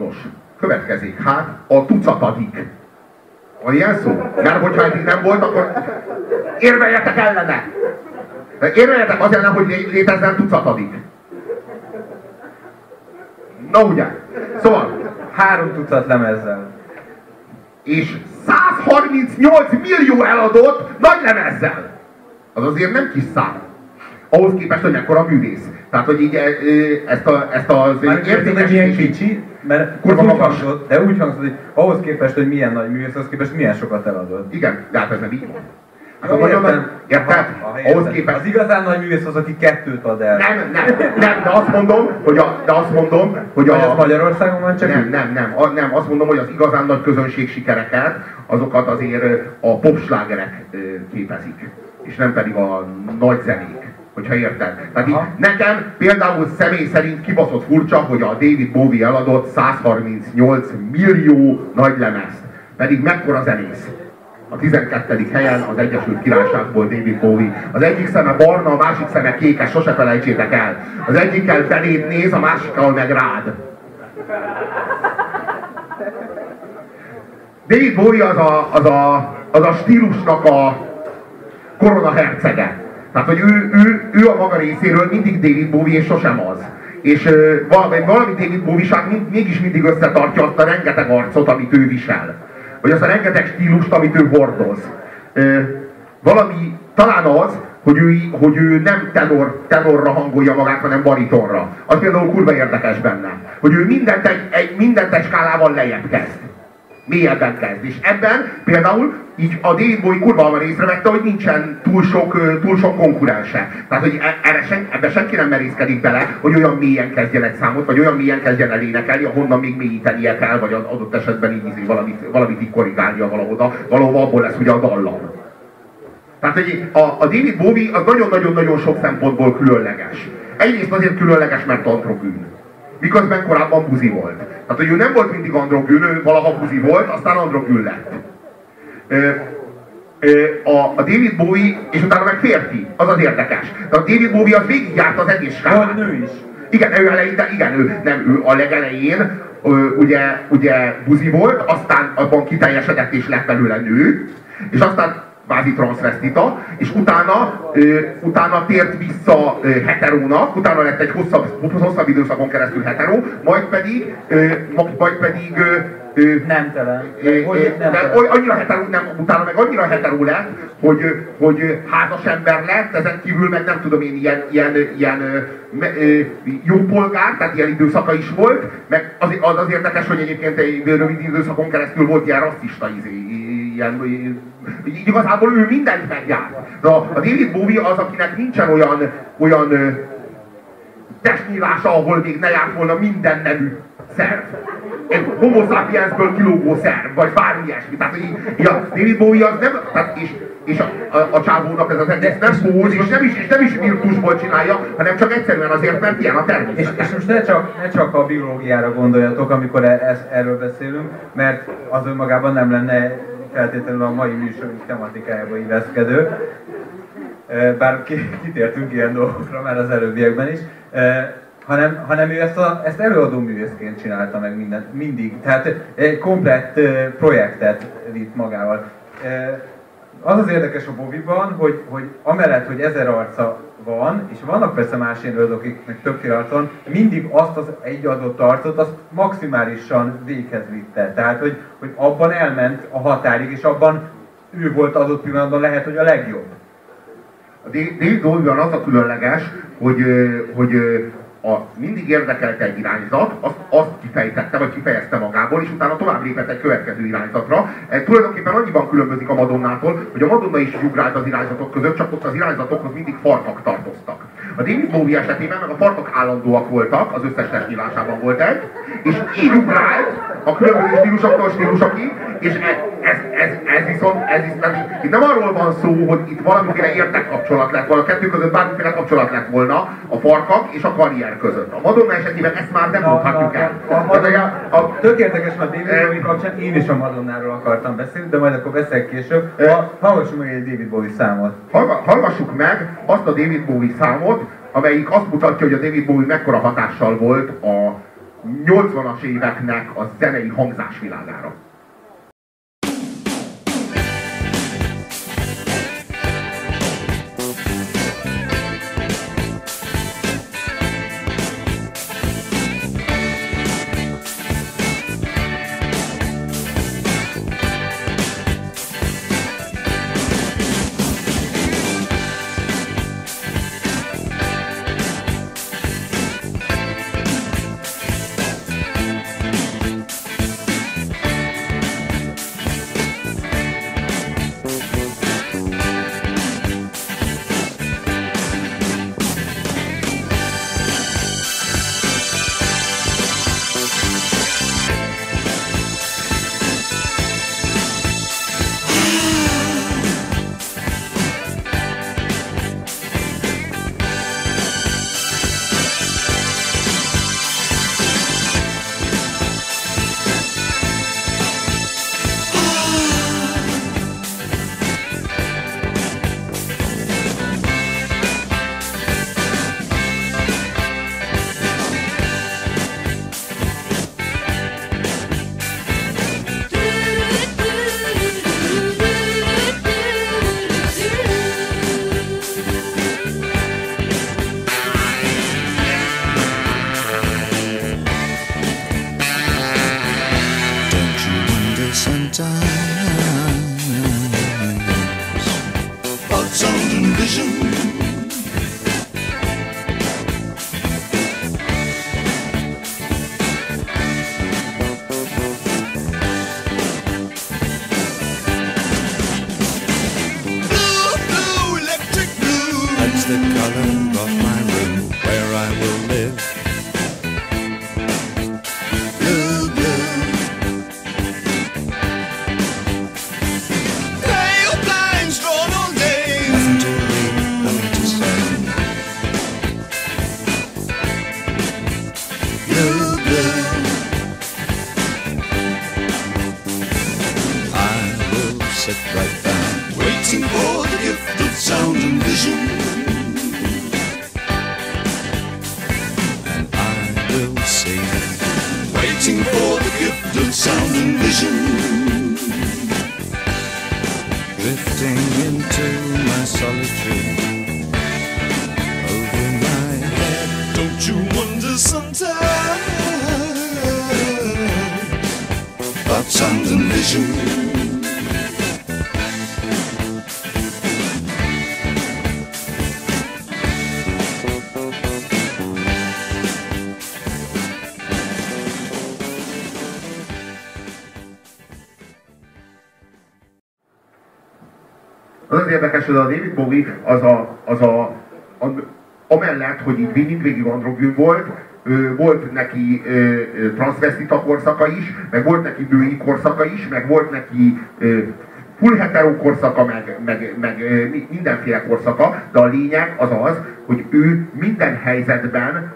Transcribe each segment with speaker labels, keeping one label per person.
Speaker 1: Nos, következik hát a tucatadik. Van ilyen szó? Mert hogyha eddig nem volt, akkor érveljetek ellene! Érveljetek az ellen, hogy létezzen tucatadik. Na ugye? Szóval,
Speaker 2: Három tucat lemezzel.
Speaker 1: és 138 millió eladott nagy lemezzel. Az azért nem kis szám. Ahhoz képest, hogy mekkora művész. Tehát, hogy így e, e, ezt, a, ezt az
Speaker 2: Már mert
Speaker 1: Kurva
Speaker 2: úgy hangzott, de úgy hangzott, hogy ahhoz képest, hogy milyen nagy művész, ahhoz képest milyen sokat eladott.
Speaker 1: Igen, de hát ez nem így van. Hát
Speaker 2: Jó,
Speaker 1: a nagyon nagy,
Speaker 2: értem.
Speaker 1: érted? Ahhoz képest...
Speaker 2: Az igazán nagy művész az, aki kettőt ad el.
Speaker 1: Nem, nem, nem, de azt mondom, hogy a, de azt mondom, hogy
Speaker 2: Vagy az
Speaker 1: a,
Speaker 2: Magyarországon van csak
Speaker 1: nem, nem, nem, a, nem, azt mondom, hogy az igazán nagy közönség sikereket, azokat azért a popslágerek képezik, és nem pedig a nagy zenék, hogyha érted. Tehát így nekem például személy szerint kibaszott furcsa, hogy a David Bowie eladott 138 millió nagy lemezt, pedig mekkora zenész. A 12. helyen az Egyesült Királyságból David Bowie. Az egyik szeme barna, a másik szeme kékes, sose felejtsétek el. Az egyikkel beléd néz, a másikkal meg rád. David Bowie az a, az a, az a stílusnak a korona hercege. Tehát, hogy ő, ő, ő a maga részéről mindig David Bowie, és sosem az. És valami, valami David Bowie-ság mind, mégis mindig összetartja azt a rengeteg arcot, amit ő visel. Vagy azt a rengeteg stílust, amit ő hordoz. Valami, talán az, hogy ő, hogy ő nem tenor, tenorra hangolja magát, hanem baritonra. Az például kurva érdekes benne. Hogy ő mindent egy, egy, mindent egy skálával lejjebb kezd mélyebben kezd. És ebben például így a David Bowie kurva hamar észrevette, hogy nincsen túl sok, túl sok konkurense. Tehát, hogy e- erre sen, ebbe senki nem merészkedik bele, hogy olyan mélyen kezdjen egy számot, vagy olyan mélyen kezdjen el énekelni, ahonnan még mélyítenie kell, vagy ad- adott esetben így izé valamit, valamit így korrigálnia valahoda, valahova abból lesz ugye a dallam. Tehát hogy a, a David Bowie az nagyon-nagyon-nagyon sok szempontból különleges. Egyrészt azért különleges, mert androgyn. Miközben korábban buzi volt. Tehát, hogy ő nem volt mindig androgyn, ő valaha buzi volt, aztán androgyn lett. A, a David Bowie, és utána meg férfi, az az érdekes. De a David Bowie az végigjárt az egész skálát.
Speaker 2: Nő is.
Speaker 1: Igen, ő eleinte, igen, ő, nem, ő a legelején ö, ugye, ugye buzi volt, aztán abban kiteljesedett és lett belőle nő, és aztán kvázi transvestita, és utána, ö, utána tért vissza ö, heterónak, utána lett egy hosszabb, hosszabb időszakon keresztül heteró, majd pedig, ö, ma- majd pedig ö, ö,
Speaker 2: Nemtelen.
Speaker 1: É,
Speaker 2: Hogy
Speaker 1: é,
Speaker 2: nem
Speaker 1: de oly- annyira heteró, nem, utána meg annyira heteró lett, hogy, hogy házas ember lett, ezen kívül meg nem tudom én, ilyen, ilyen, ilyen jó polgár, tehát ilyen időszaka is volt, meg az, az, az érdekes, hogy egyébként egy rövid időszakon keresztül volt ilyen rasszista izé, ilyen, így igazából ő mindent megjárt. De a, David Bowie az, akinek nincsen olyan, olyan testnyílása, ahol még ne járt volna minden nemű szerv. Egy homo sapiensből kilógó szerv, vagy bármi ilyesmi. Tehát, hogy így, a David Bowie az nem, tehát és, és a, a, a csávónak ez az egész nem póz, és nem is, és nem is virtusból csinálja, hanem csak egyszerűen azért, mert ilyen a
Speaker 2: És,
Speaker 1: természet.
Speaker 2: és most ne csak, ne csak a biológiára gondoljatok, amikor e- ez, erről beszélünk, mert az önmagában nem lenne feltétlenül a mai műsorunk tematikájába illeszkedő. E, Bár ki- kitértünk ilyen dolgokra már az előbbiekben is. Hanem, hanem ő ezt, a, ezt előadó művészként csinálta meg mindent, mindig. Tehát egy komplett projektet vitt magával. Az az érdekes a Boviban, hogy, hogy amellett, hogy ezer arca van, és vannak persze más élők, akiknek többféle arca mindig azt az egy adott arcot, azt maximálisan véghez vitte. Tehát, hogy, hogy abban elment a határig, és abban ő volt adott pillanatban lehet, hogy a legjobb.
Speaker 1: David Bowie-ban az a különleges, hogy, hogy a, mindig érdekelte egy irányzat, azt, azt kifejtette, vagy kifejezte magából, és utána tovább lépett egy következő irányzatra. E, tulajdonképpen annyiban különbözik a Madonnától, hogy a Madonna is ugrált az irányzatok között, csak ott az irányzatokhoz mindig farkak tartoztak. A David Bowie esetében meg a farkak állandóak voltak, az összes testnyilásában volt egy, és így ugrált a különböző stílusoktól stílusokig, és ez, ez, ez, ez viszont, ez viszont, itt nem arról van szó, hogy itt valamiféle érdekkapcsolat lett volna, a kettő között bármiféle kapcsolat lett volna a farkak és a karrier között. A Madonna esetében ezt már nem mondhatjuk el.
Speaker 2: a, a,
Speaker 1: a, a,
Speaker 2: Tök érdekes, mert David Bowie kapcsán én is a Madonnáról akartam beszélni, de majd akkor beszélek később.
Speaker 1: Eh.
Speaker 2: Ha, hallgassunk meg egy David Bowie számot.
Speaker 1: Hallga- Hallgassuk meg azt a David Bowie számot, amelyik azt mutatja, hogy a David Bowie mekkora hatással volt a, 80-as éveknek a zenei hangzásvilágára. Hogy a David Bowie az a, az a, a amellett, hogy így mindvégig androgyn volt, volt neki transvestita korszaka is, meg volt neki női korszaka is, meg volt neki full hetero korszaka, meg, meg, meg mindenféle korszaka, de a lényeg az az, hogy ő minden helyzetben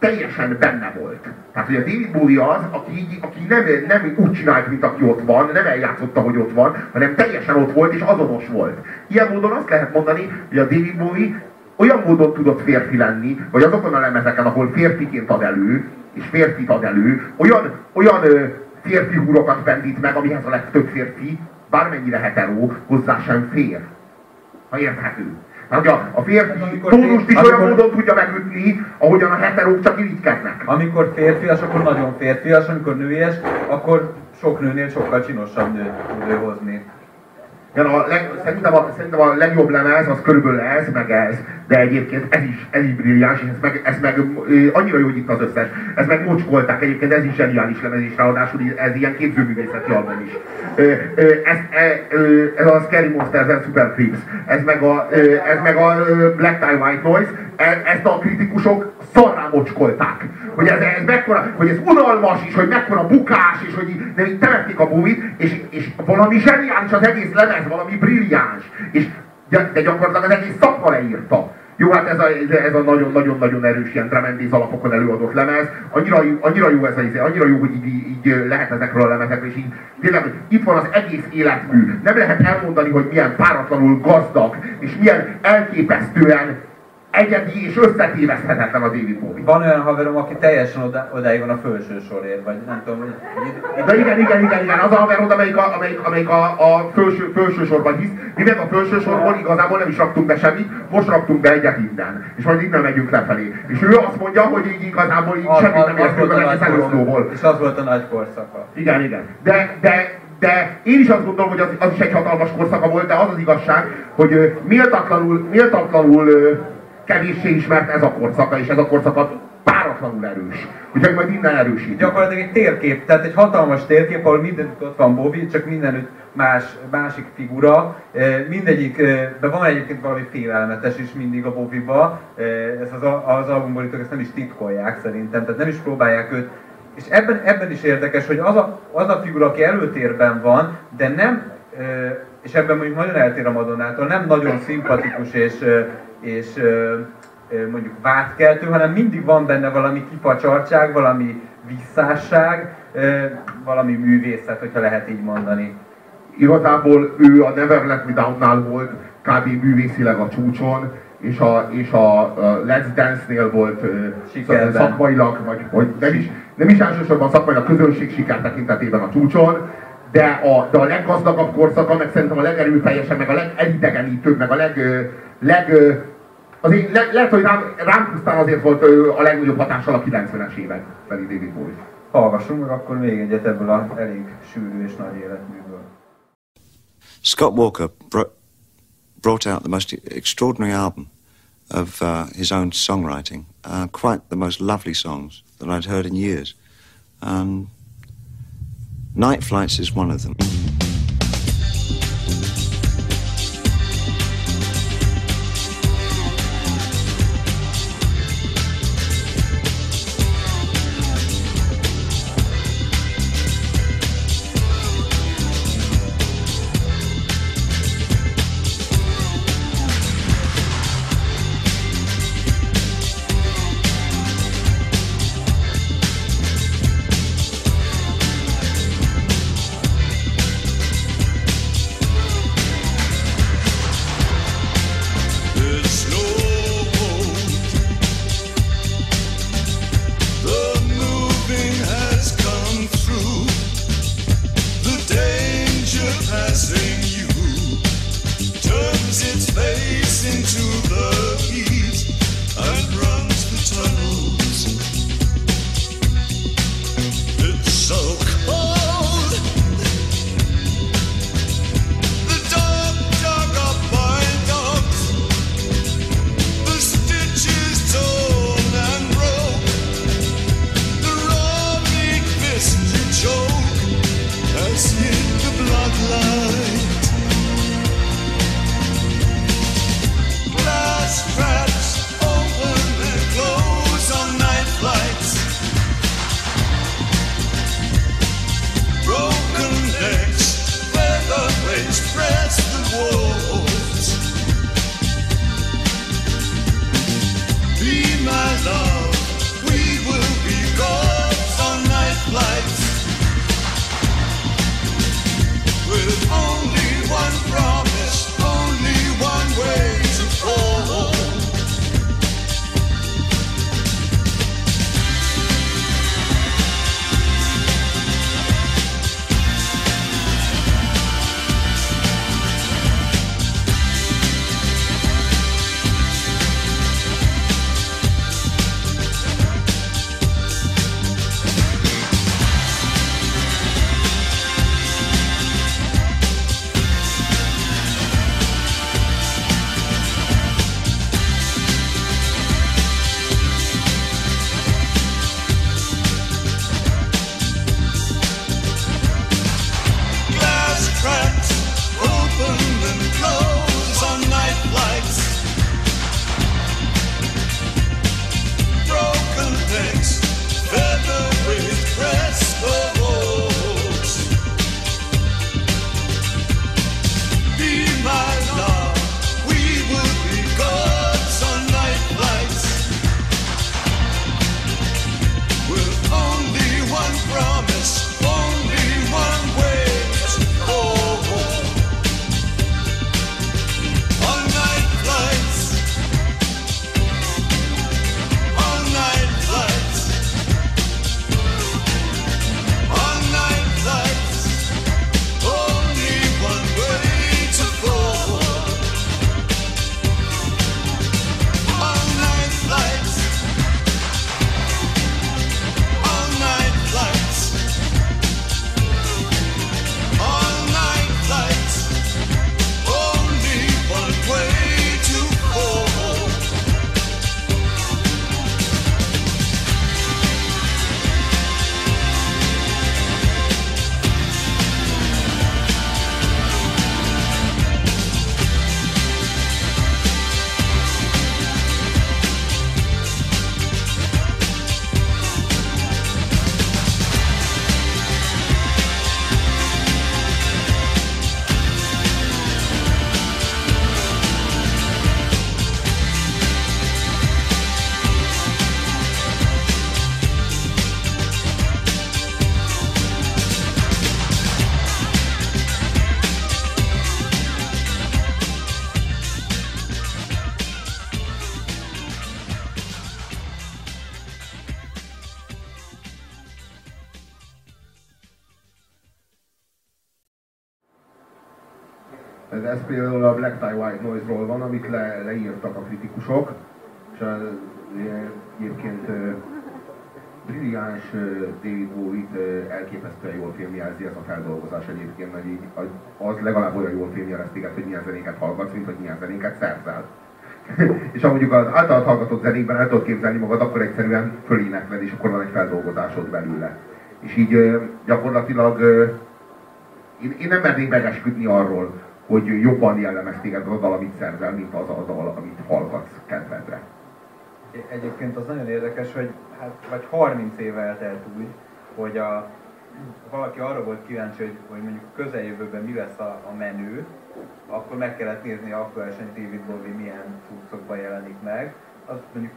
Speaker 1: teljesen benne volt. Tehát, hogy a David Bowie az, aki, így, aki nem, nem úgy csinált, mint aki ott van, nem eljátszotta, hogy ott van, hanem teljesen ott volt és azonos volt. Ilyen módon azt lehet mondani, hogy a David Bowie olyan módon tudott férfi lenni, vagy azokon a lemezeken, ahol férfiként ad elő, és férfit ad elő, olyan, olyan ö, férfi húrokat vendít meg, amihez a legtöbb férfi, bármennyire hetero, hozzá sem fér. Ha érthető. Hát a, a férfi tónust is amikor, olyan módon tudja megütni, ahogyan a heterók csak irigykednek.
Speaker 2: Amikor férfias, akkor nagyon férfias, amikor nőies, akkor sok nőnél sokkal csinosabb nőt tud hozni.
Speaker 1: Igen, a leg, szerintem, a, szerintem a legjobb lemez az körülbelül ez, meg ez, de egyébként ez is, ez is brilliáns, és ez meg, ez meg annyira jó, hogy itt az összes. Ez meg mocskolták, egyébként ez is zseniális lemez, és ráadásul ez ilyen képzőművészeti album is. Ez, ez, ez a Scary Monsters and Super Creeps, ez meg a, ez meg a Black Tie White Noise, e, ezt a kritikusok szarrá mocskolták. Hogy ez, ez mekkora, hogy ez unalmas is, hogy mekkora bukás, és hogy nem így temették a búvit, és, és valami zseniális az egész lemez, valami brilliáns. És, de gyakorlatilag az egész szakma leírta. Jó, hát ez a, ez a nagyon-nagyon-nagyon erős ilyen drum alapokon előadott lemez. Annyira, annyira jó ez a, izé, annyira jó, hogy így, így lehet ezekről a lemezekről, és így tényleg itt van az egész életmű. Nem lehet elmondani, hogy milyen páratlanul gazdag, és milyen elképesztően egyedi és összetéveszthetetlen a David Bowie.
Speaker 2: Van olyan haverom, aki teljesen oda, odáig van a felső sorért, vagy nem tudom, hogy...
Speaker 1: De igen, igen, igen, igen, az a haverod, amelyik a, amelyik, amelyik a, a felső, felső sorban hisz. Mi meg a felső sorban igazából nem is raktunk be semmit, most raktunk be egyet innen. És majd innen megyünk lefelé. És ő azt mondja, hogy így igazából így
Speaker 2: Az,
Speaker 1: semmit nem értünk az
Speaker 2: a
Speaker 1: egész
Speaker 2: korszaka. És az volt a nagy korszaka.
Speaker 1: Igen, igen. De, de, de én is azt gondolom, hogy az, az is egy hatalmas korszaka volt, de az az igazság, hogy méltatlanul, méltatlanul kevéssé ismert ez a korszaka, és ez a korszaka páratlanul erős. Úgyhogy majd innen erősít.
Speaker 2: Gyakorlatilag egy térkép, tehát egy hatalmas térkép, ahol mindenütt ott van Bobby, csak mindenütt más, másik figura. Eh, Mindegyik, eh, de van egyébként valami félelmetes is mindig a Bobbyba. Eh, Ez az, az albumborítók ezt nem is titkolják szerintem, tehát nem is próbálják őt. És ebben, ebben is érdekes, hogy az a, az a figura, aki előtérben van, de nem, és ebben mondjuk nagyon eltér a Madonnától, nem nagyon szimpatikus és, és mondjuk vádkeltő, hanem mindig van benne valami kifacsartság, valami visszásság, valami művészet, hogyha lehet így mondani.
Speaker 1: Igazából ő a Never Let Me Down-nál volt kb. művészileg a csúcson, és a, és a, Let's Dance-nél volt
Speaker 2: Sikerben.
Speaker 1: szakmailag, vagy hogy nem is, nem is elsősorban szakmailag közönség siker tekintetében a csúcson, de a, de a leggazdagabb korszaka, meg szerintem a legerőteljesebb, meg a legelidegenítőbb, meg a leg, leg ö, azért le, lehet, hogy rám, rám pusztán azért volt ö, a legnagyobb hatással a 90-es évek felé David Bowie.
Speaker 2: Hallgassunk meg akkor még egyet ebből a elég sűrű és nagy életműből.
Speaker 3: Scott Walker bro- brought out the most extraordinary album of uh, his own songwriting. Uh, quite the most lovely songs that I'd heard in years. Um, Night Flights is one of them. Például a Black Tie White Noise-ról van, amit le, leírtak a kritikusok, és egyébként brilliáns David Bowie-t elképesztően jól filmjelzi ez a feldolgozás egyébként, mert így az legalább olyan jól filmjelez téged, hogy milyen zenéket hallgatsz, mint hogy milyen zenéket szerzel. és ha mondjuk az általad hallgatott zenékben el tudod képzelni magad, akkor egyszerűen fölénekled, és akkor van egy feldolgozásod belőle. És így gyakorlatilag én, én nem mernék megesküdni arról, hogy jobban jellemez téged az dal, amit szerzel, mint az a dal, amit hallgatsz kedvedre.
Speaker 2: Egyébként az nagyon érdekes, hogy hát, vagy 30 éve eltelt úgy, hogy a, valaki arra volt kíváncsi, hogy, hogy mondjuk közeljövőben mi lesz a, a menő, akkor meg kellett nézni aktuálisan, David Bowie milyen cuccokban jelenik meg. Az mondjuk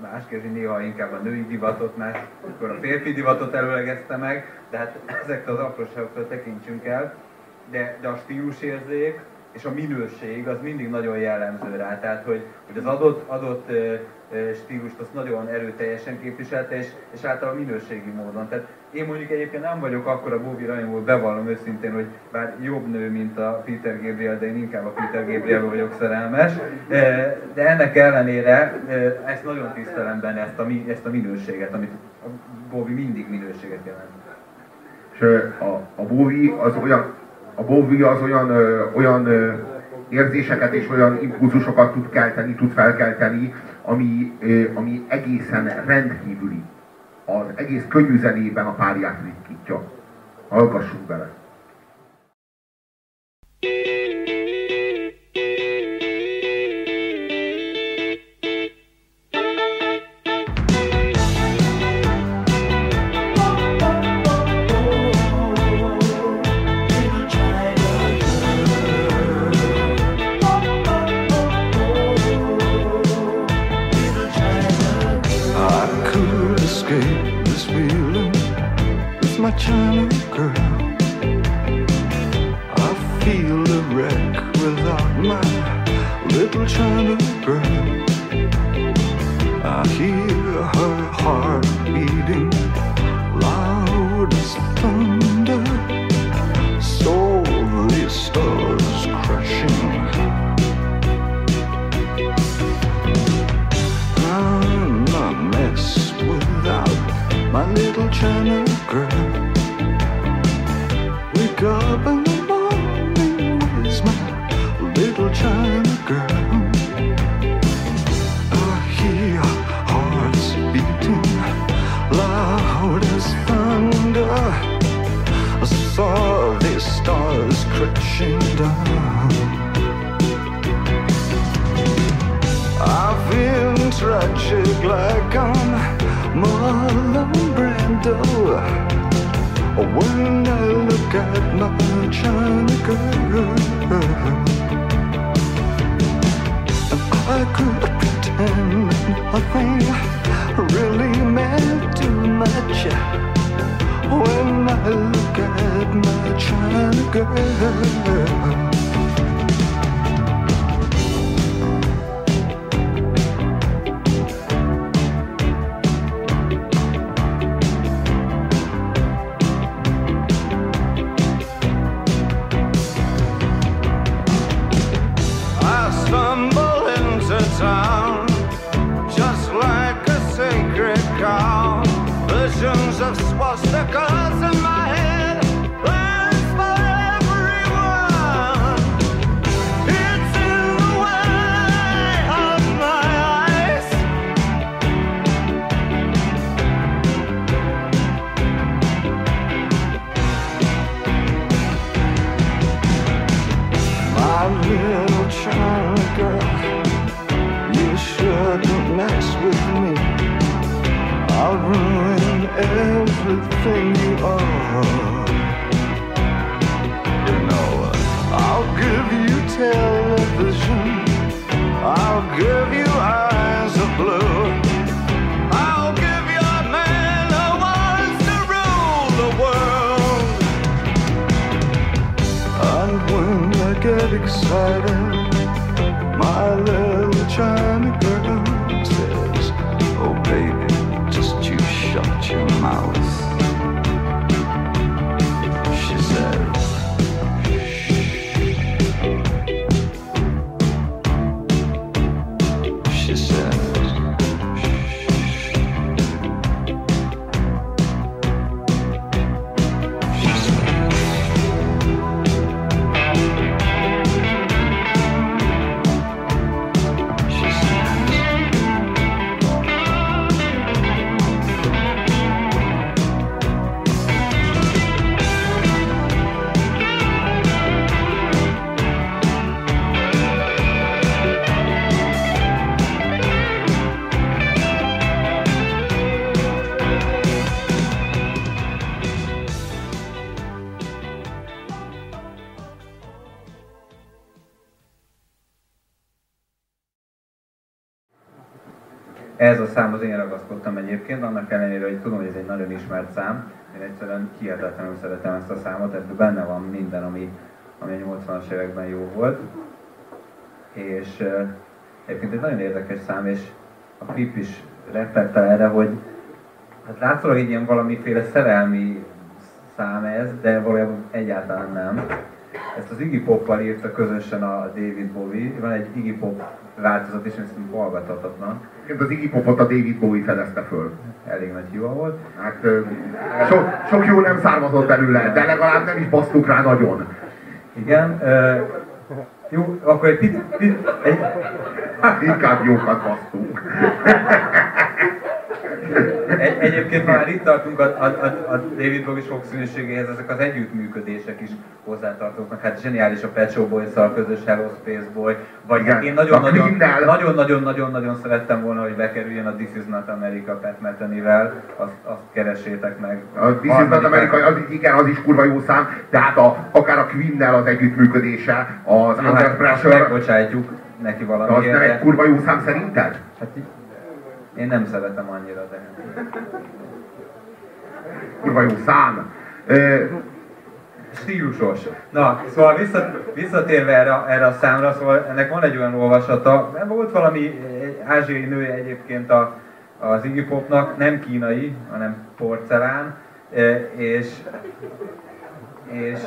Speaker 2: más kérdés, néha inkább a női divatot, más, akkor a férfi divatot előlegezte meg, de hát ezek az apróságoktól tekintsünk el. De, de a stílusérzék, és a minőség az mindig nagyon jellemző rá. Tehát, hogy, hogy az adott, adott stílust azt nagyon erőteljesen képviselte, és, és általában minőségi módon. Tehát én mondjuk egyébként nem vagyok akkor a Bobby rajongó, bevallom őszintén, hogy bár jobb nő, mint a Peter Gabriel, de én inkább a Peter Gabriel vagyok szerelmes. De ennek ellenére ezt nagyon tisztelem benne, ezt a, ezt a minőséget, amit a Bobby mindig minőséget jelent.
Speaker 3: És a, a Bowie az olyan, a Bowie az olyan, ö, olyan ö, érzéseket és olyan impulzusokat tud kelteni, tud felkelteni, ami, ö, ami egészen rendkívüli. Az egész könnyű zenében a párját ritkítja. Hallgassunk bele! got my China girl. I could pretend nothing really meant too much when I look at my China girl. exciting.
Speaker 2: Ez a szám az én ragaszkodtam egyébként, annak ellenére, hogy tudom, hogy ez egy nagyon ismert szám. Én egyszerűen hihetetlenül szeretem ezt a számot, ebben benne van minden, ami, ami a 80-as években jó volt. És egyébként egy nagyon érdekes szám, és a klip is reflektál erre, hogy hát látszólag egy ilyen valamiféle szerelmi szám ez, de valójában egyáltalán nem. Ezt az Iggy Poppal írta közösen a David Bowie, van egy Iggy Pop változat, és ezt hallgathatatlan.
Speaker 1: Az Iggy Popot a David Bowie fedezte föl.
Speaker 2: Elég nagy hiba volt.
Speaker 1: Hát sok, sok jó nem származott belőle, de legalább nem is basztuk rá nagyon.
Speaker 2: Igen. Uh, jó, akkor egy picit... Egy...
Speaker 1: Inkább jókat basztunk.
Speaker 2: Egy, egyébként már itt tartunk a, a, a, a David Bowie sokszínűségéhez, ezek az együttműködések is hozzátartoznak. Hát zseniális a Pet Shop Boys-szal közös Hello Space Boy, vagy Igen, én nagyon-nagyon-nagyon-nagyon szerettem volna, hogy bekerüljön a This is not America Pat Metheny-vel, azt, azt keresétek meg.
Speaker 1: A This is not America, az, igen, az is kurva jó szám, tehát a, akár a Queen-nel az együttműködése, az
Speaker 2: Under hát, Pressure. Megbocsátjuk neki valamiért.
Speaker 1: De az nem egy kurva jó szám szerinted?
Speaker 2: Hát én nem szeretem annyira, de...
Speaker 1: Kurva jó szám!
Speaker 2: Stílusos. Na, szóval visszatérve erre, erre a számra, szóval ennek van egy olyan olvasata, volt valami ázsiai nője egyébként a, az Iggy Popnak, nem kínai, hanem porcelán, és, és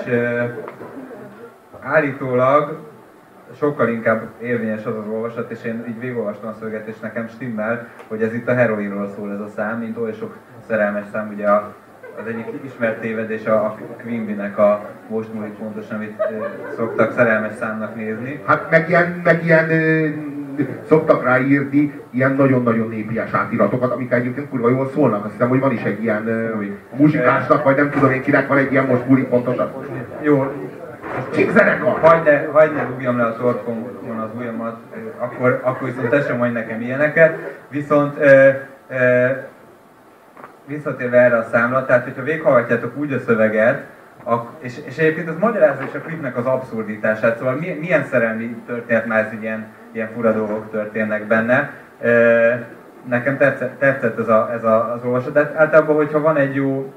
Speaker 2: állítólag sokkal inkább érvényes az az olvasat, és én így végigolvastam a szöveget, és nekem stimmel, hogy ez itt a heroinról szól ez a szám, mint oly sok szerelmes szám, ugye a, az egyik ismert tévedés a, a Quimby-nek a most múlik pontosan, amit ö, szoktak szerelmes számnak nézni.
Speaker 1: Hát meg ilyen, meg ilyen ö, szoktak ráírni ilyen nagyon-nagyon népies átiratokat, amik egyébként kurva jól szólnak. Azt hiszem, hogy van is egy ilyen ö, muzsikásnak, vagy nem tudom én kinek van egy ilyen most múlik pontosan.
Speaker 2: Jó,
Speaker 1: Csíkzenekar!
Speaker 2: Hagyd ne, hagyd ne rúgjam le a torkomon az ujjamat, akkor, akkor viszont te sem mondj nekem ilyeneket. Viszont e, e, visszatérve erre a számra, tehát hogyha véghallgatjátok úgy a szöveget, és, és egyébként az magyarázza is a klipnek az abszurditását, szóval milyen, milyen szerelmi történet már ez ilyen, ilyen fura dolgok történnek benne. E, nekem tetszett, tetszett ez, a, ez a, az olvasat, de általában, hogyha van egy jó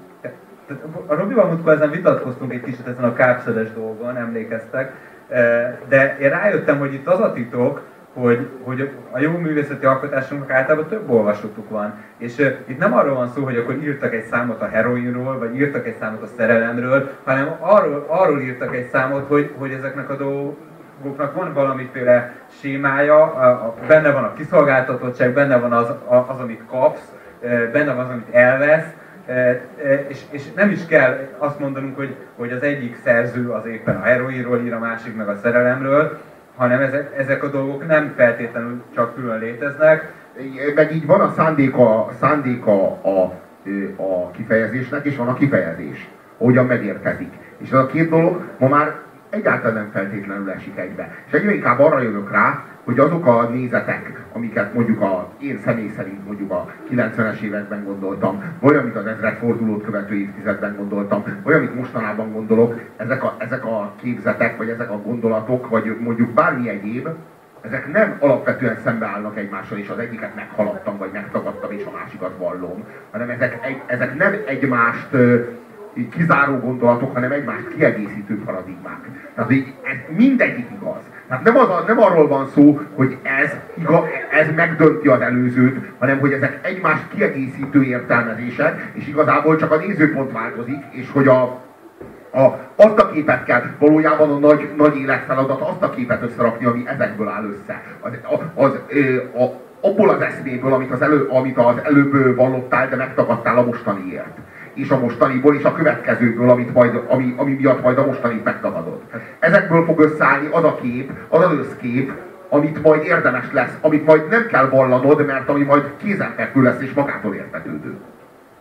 Speaker 2: a Robival múltkor ezen vitatkoztunk egy kicsit ezen a kápszedes dolgon, emlékeztek, e, de én rájöttem, hogy itt az a titok, hogy, hogy a jó művészeti alkotásunknak általában több olvasótuk van. És uh, itt nem arról van szó, hogy akkor írtak egy számot a heroinról, vagy írtak egy számot a szerelemről, hanem arról, arról írtak egy számot, hogy, hogy ezeknek a dolgoknak van valamiféle sémája, a, a, benne van a kiszolgáltatottság, benne van az, a, az amit kapsz, benne van az, amit elvesz, és, és nem is kell azt mondanunk, hogy, hogy az egyik szerző az éppen a heroinról ír, a másik meg a szerelemről, hanem ezek, ezek a dolgok nem feltétlenül csak külön léteznek.
Speaker 1: Meg így van a szándéka, szándéka a, a kifejezésnek, és van a kifejezés, hogyan megérkezik. És ez a két dolog ma már egyáltalán nem feltétlenül esik egybe. És egyre inkább arra jövök rá, hogy azok a nézetek, amiket mondjuk a, én személy szerint mondjuk a 90-es években gondoltam, vagy amit az fordulót követő évtizedben gondoltam, vagy amit mostanában gondolok, ezek a, ezek a képzetek, vagy ezek a gondolatok, vagy mondjuk bármi egyéb, ezek nem alapvetően szembeállnak egymással, és az egyiket meghaladtam, vagy megtagadtam, és a másikat vallom, hanem ezek, ezek nem egymást kizáró gondolatok, hanem egymást kiegészítő paradigmák. Tehát ez mindegyik igaz. Tehát nem, az nem arról van szó, hogy ez, igaz, ez megdönti az előzőt, hanem hogy ezek egymást kiegészítő értelmezések, és igazából csak a nézőpont változik, és hogy a, a, azt a képet kell, valójában a nagy, nagy életfeladat azt a képet összerakni, ami ezekből áll össze. Az, az, az, a, abból az eszméből, amit az, elő, amit az előbb vallottál, de megtagadtál a mostaniért és a mostaniból, és a következőből, amit majd, ami, ami miatt majd a mostanit megtagadod. Ezekből fog összeállni az a kép, az az összkép, amit majd érdemes lesz, amit majd nem kell vallanod, mert ami majd kézenfekvő lesz és magától értetődő.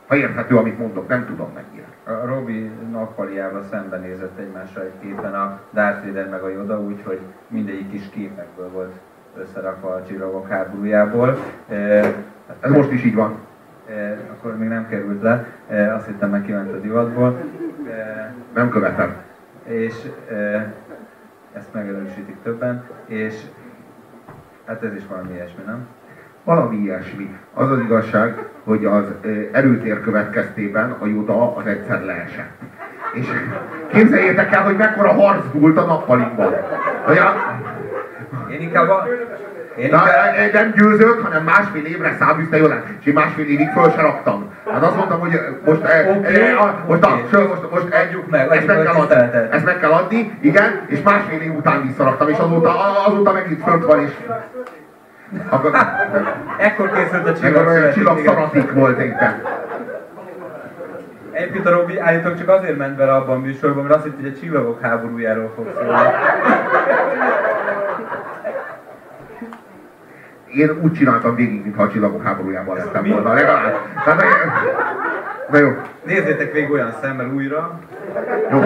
Speaker 1: Ha érthető, amit mondok, nem tudom mennyire.
Speaker 2: A Robi nappaliával szembenézett egymással egy képen a Darth Vader meg a Yoda, úgyhogy mindegyik kis képekből volt összerakva a csillagok háborújából.
Speaker 1: Ez most is így van.
Speaker 2: Eh, akkor még nem került le, eh, azt hittem meg kiment a divatból.
Speaker 1: Eh, nem követem.
Speaker 2: És ezt megerősítik többen, és hát ez is valami ilyesmi, nem?
Speaker 1: Valami ilyesmi. Az az igazság, hogy az erőtér következtében a Joda az egyszer leesett. És képzeljétek el, hogy mekkora harc dúlt a nappalimban.
Speaker 3: Én inkább a...
Speaker 1: Én inkább... nem győzött, hanem másfél évre száműzte jól és én másfél évig föl se raktam. Hát azt mondtam, hogy most, okay, e, e, most, okay. most, most, most egy, meg, ezt, meg kell adni, ezt meg kell adni, igen, és másfél év után visszaraktam, és azóta, azóta megint fönt van, és
Speaker 3: akkor, Ekkor készült a csillag. Ekkor
Speaker 1: a csillag szaratik volt éppen.
Speaker 3: Egyébként a Robi állítólag csak azért ment bele abban a műsorban, mert azt hitt, hogy a csillagok háborújáról fog szólni.
Speaker 1: Én úgy csináltam végig, mintha a csillagok háborújában lettem volna, legalább. Tehát, na jó.
Speaker 3: Nézzétek végig olyan szemmel újra.
Speaker 1: Jó.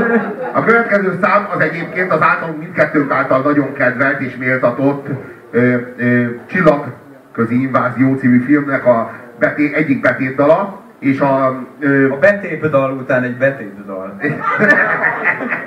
Speaker 1: A következő szám az egyébként az általunk mindkettőnk által nagyon kedvelt és méltatott ö, ö, Csillagközi Invázió című filmnek a beté, egyik betétdala, és a...
Speaker 3: Ö, a betétdal után egy betétdal.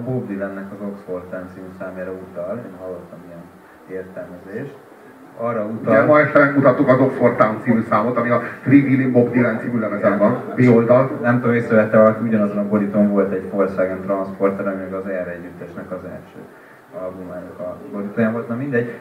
Speaker 2: a Bob Dylannek az Oxford Time című számjára utal, én hallottam ilyen értelmezést. Arra utal...
Speaker 1: Ugye ma este megmutattuk az Oxford Town című számot, ami a Free Willy Bob Dylan című lemezen van, B oldal.
Speaker 2: Nem tudom, észrevette, hogy ugyanazon a borítón volt egy Volkswagen Transporter, ami az erre együttesnek az első albumának a borítóján volt, na mindegy.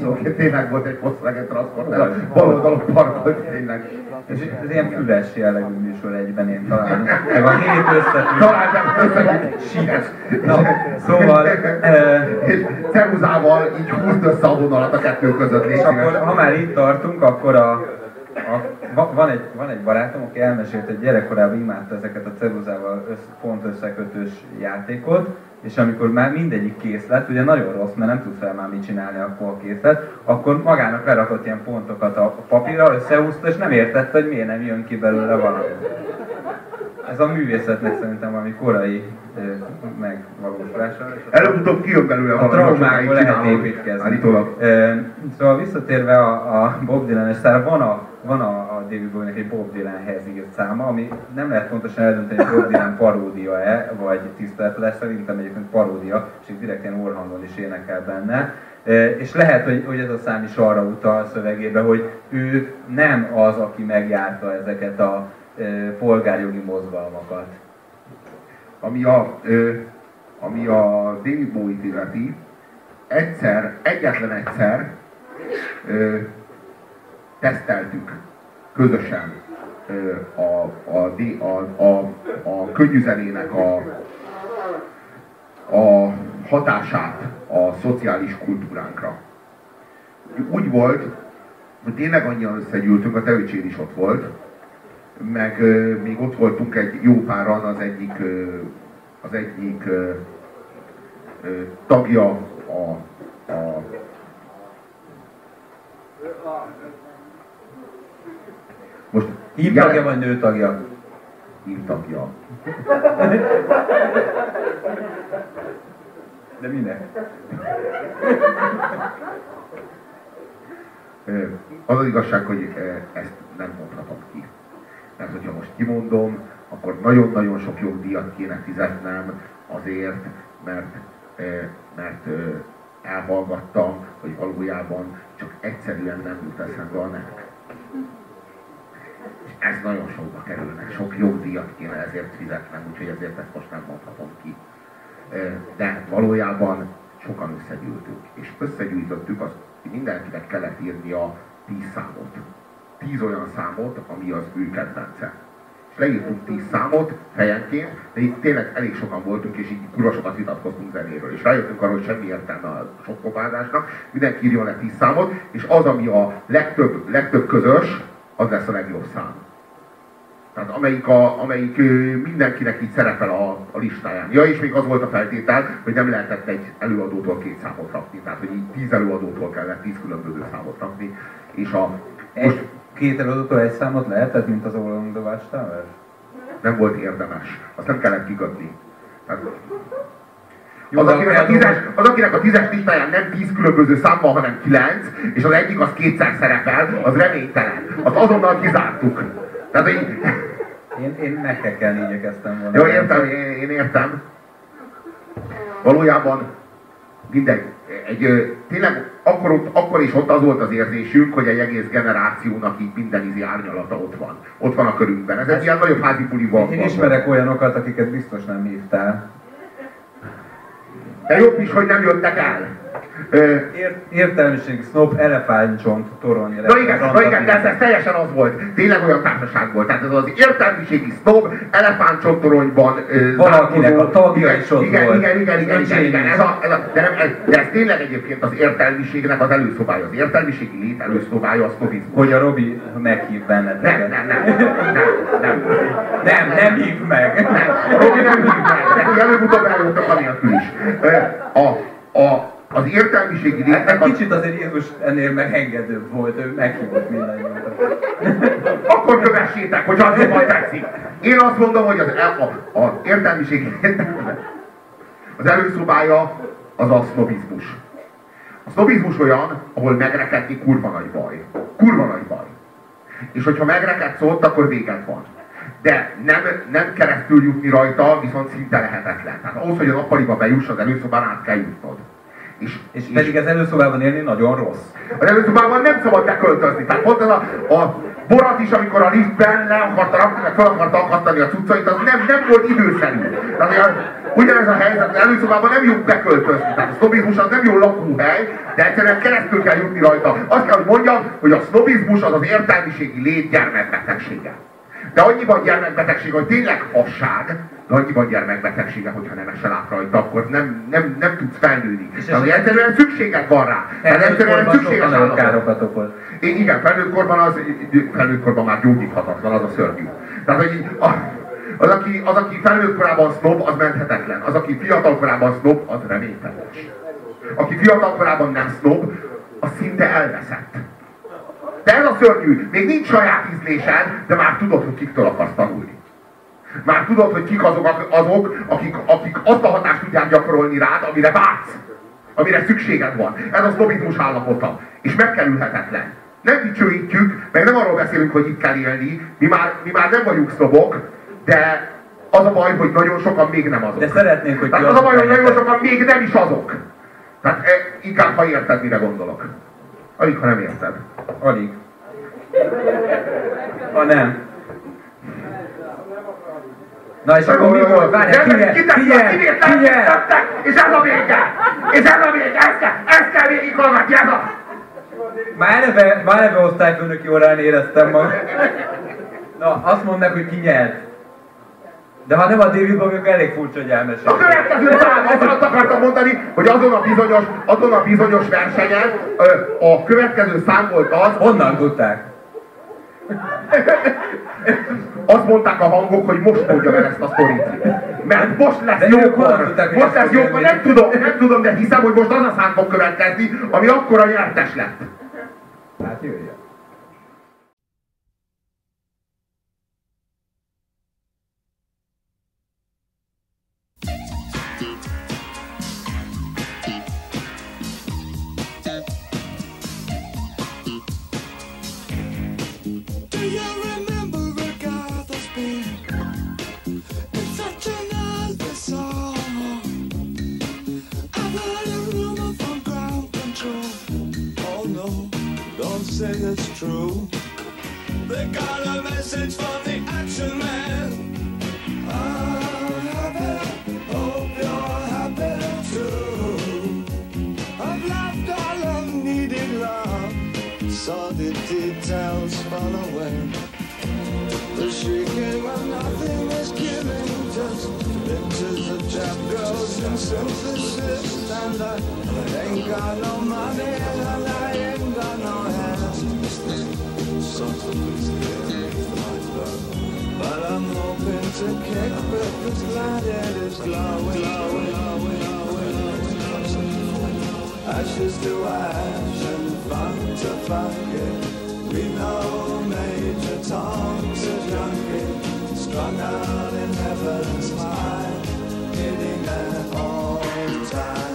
Speaker 1: Szóval tényleg volt egy Volkswagen Transporter, bal oldalon parkolt tényleg.
Speaker 2: És ez ilyen füles jellegű műsor egyben én talán. Meg a hét összefügg.
Speaker 1: Talán nem összefügg. Síres.
Speaker 2: Na, szóval...
Speaker 1: És ceruzával így húzd össze a vonalat a kettő között.
Speaker 2: És akkor, ha már itt tartunk, akkor a, a, van, egy, van egy barátom, aki elmesélt, hogy gyerekkorában imádta ezeket a ceruzával össz, pont összekötős játékot, és amikor már mindegyik kész lett, ugye nagyon rossz, mert nem tudsz fel már mit csinálni akkor a készlet, akkor magának lerakott ilyen pontokat a papírra, összehúzta, és nem értette, hogy miért nem jön ki belőle valami. Ez a művészetnek szerintem valami korai megvalósulása.
Speaker 1: Előbb-utóbb kijön belőle
Speaker 2: a traumákból lehet építkezni. Állítólag. Szóval visszatérve a, a Bob Dylan-es van a, van a, a David Bowie-nek egy Bob Dylan-hez írt száma, ami nem lehet pontosan eldönteni, hogy Bob Dylan paródia-e, vagy tisztelet lesz, szerintem egyébként paródia, és itt direkt ilyen orhangon is énekel benne. És lehet, hogy, hogy ez a szám is arra utal a szövegébe, hogy ő nem az, aki megjárta ezeket a polgárjogi mozgalmakat
Speaker 1: ami a, ami a David Bowie-t illeti, egyszer, egyetlen egyszer teszteltük közösen a, a, a, a, a könnyűzenének a, a hatását a szociális kultúránkra. Úgy volt, hogy tényleg annyian összegyűltünk, a te is ott volt, meg még ott voltunk egy jó páran, az egyik, az egyik tagja a, a
Speaker 2: most hív tagja vagy nő tagja?
Speaker 1: Hív tagja.
Speaker 2: De minek?
Speaker 1: Az az igazság, hogy ezt nem mondhatom ki mert hogyha most kimondom, akkor nagyon-nagyon sok jogdíjat kéne fizetnem azért, mert, mert elhallgattam, hogy valójában csak egyszerűen nem jut eszembe a nevek. És ez nagyon sokba kerülne, sok jogdíjat kéne ezért fizetnem, úgyhogy ezért ezt most nem mondhatom ki. De valójában sokan összegyűltünk, és összegyűjtöttük, azt mindenkinek kellett írni a tíz számot tíz olyan számot, ami az ő kedvence. És leírtunk tíz számot fejenként, de itt tényleg elég sokan voltunk, és így kurva vitatkoztunk zenéről. És rájöttünk arra, hogy semmi értelme a sok kopázásnak, mindenki írjon le tíz számot, és az, ami a legtöbb, legtöbb közös, az lesz a legjobb szám. Tehát amelyik, a, amelyik mindenkinek így szerepel a, a listáján. Ja, és még az volt a feltétel, hogy nem lehetett egy előadótól két számot rakni. Tehát, hogy így tíz előadótól kellett tíz különböző számot rakni. És a,
Speaker 2: most, két előadótól egy számot lehetett, mint az All Along the Watchtower?
Speaker 1: Nem volt érdemes. Azt nem kellett kigadni. Tehát, az, akinek a tízes, az, akinek a tízes listáján nem tíz különböző szám van, hanem kilenc, és az egyik az kétszer szerepel, az reménytelen. Azt azonnal kizártuk. Tehát
Speaker 2: én... Én, én megkekelni igyekeztem volna.
Speaker 1: Jó, értem, én, én értem. Valójában mindegy, egy, tényleg akkor, ott, akkor is ott az volt az érzésünk, hogy egy egész generációnak így minden izi árnyalata ott van. Ott van a körünkben. Ez egy ilyen nagyobb házi
Speaker 2: van. Én ismerek olyanokat, akiket biztos nem hívtál.
Speaker 1: De jobb is, hogy nem jöttek el.
Speaker 2: Ért, értelmiség, snob, elefántcsont, torony.
Speaker 1: Na igen, na igen, de ez, ez teljesen az volt. Tényleg olyan társaság volt. Tehát ez az értelmiségi snob, elefántcsont toronyban
Speaker 2: Valakinek a tagja is ott
Speaker 1: igen,
Speaker 2: volt.
Speaker 1: Igen, igen, igen, igen, igen. Ez a, ez a, de, nem, ez, de ez tényleg egyébként az értelmiségnek az előszobája. Az értelmiségi lét előszobája a sznobizmus.
Speaker 2: Hogy a Robi meghív benneteket.
Speaker 1: Nem, nem, nem, nem, nem.
Speaker 2: Nem, nem hív meg.
Speaker 1: Nem, Robi nem hív meg. Neki előbb-utóbb eljöttek anélkül is. A, a, az értelmiségi létnek...
Speaker 2: Hát, kicsit azért Jézus ennél megengedőbb volt, ő meghívott mindannyiunkat.
Speaker 1: Akkor kövessétek, hogy az jobban tetszik. Én azt mondom, hogy az, a, a értelmiségi az előszobája az a sznobizmus. A sznobizmus olyan, ahol megrekedni kurva nagy baj. Kurva nagy baj. És hogyha megrekedsz ott, akkor véged van. De nem, nem keresztül jutni rajta, viszont szinte lehetetlen. Tehát ahhoz, hogy a nappaliba bejuss, az előszobán át kell jutnod.
Speaker 3: És, és, és pedig az előszobában élni nagyon rossz.
Speaker 1: Az előszobában nem szabad beköltözni. Tehát pont ez a, a Borat is, amikor a liftben le akarta rakni, meg fel akarta akasztani a cuccait, az nem, nem volt időszerű. Tehát ugyanez a helyzet, az előszobában nem jó beköltözni. Tehát a sznobizmus az nem jó lakóhely, de egyszerűen keresztül kell jutni rajta. Azt kell, hogy mondjam, hogy a sznobizmus az az értelmiségi lét gyermekbetegsége. De annyiban gyermekbetegség, hogy tényleg fasság, de annyiban gyermekbetegsége, hogyha nem esel át rajta, akkor nem, nem, nem tudsz felnőni. És az egyszerűen szükséged van rá. Tehát egyszerűen szükséges
Speaker 3: károkat okoz.
Speaker 1: Igen, felnőtt korban, az, felnőtt korban már gyógyíthatatlan, az a szörnyű. Tehát, hogy a, az, aki, az, aki felnőtt korában sznob, az menthetetlen. Az, aki fiatal korában sznob, az reményteljes. Aki fiatal korában nem sznob, az szinte elveszett. De ez a szörnyű, még nincs saját ízlésed, de már tudod, hogy kiktől akarsz tanulni. Már tudod, hogy kik azok, azok akik, akik azt a hatást tudják gyakorolni rád, amire vágysz, amire szükséged van. Ez a sznobizmus állapota. És megkerülhetetlen. Nem dicsőítjük, meg nem arról beszélünk, hogy itt kell élni. Mi már, mi már nem vagyunk sznobok, de az a baj, hogy nagyon sokan még nem azok.
Speaker 3: De szeretnénk, hogy
Speaker 1: Tehát az a baj, hogy nagyon sokan még nem is azok. Tehát e, inkább, ha érted, mire gondolok. Alig, ha nem érted.
Speaker 3: Alig. Ha nem. Na és akkor mi volt? Várj, figyelj, figyelj, figyelj!
Speaker 1: És ez a vége! És ez a vége! Ezt kell, ezt kell végighallgatni, ez a...
Speaker 3: Már eleve, már eleve osztályfőnöki órán éreztem magam. Na, azt mondnak, hogy ki nyert. De ha nem a David Bowie, elég furcsa, hogy elmesél.
Speaker 1: A következő szám, azt akartam mondani, hogy azon a bizonyos, azon a bizonyos versenyen a következő szám volt az...
Speaker 3: Honnan tudták?
Speaker 1: Azt mondták a hangok, hogy most mondja el ezt a sztorit. Mert most lesz jókor. Most lesz jókor. Nem tudom, nem tudom, de hiszem, hogy most az a szám fog következni, ami akkora nyertes lett.
Speaker 3: Hát jöjjön. Say it's true. They got a message from the action man. Happy, hope you're happy too. I've all needed love, details fall away. The shrieking when nothing is killing, just pictures of trap girls and synthesis. And I ain't got no money and I But I'm hoping to kick back this light that is glowing. Ashes to ash and fun to funk We know Major Tom's a junkie, strung out in heaven's high, hitting an all-time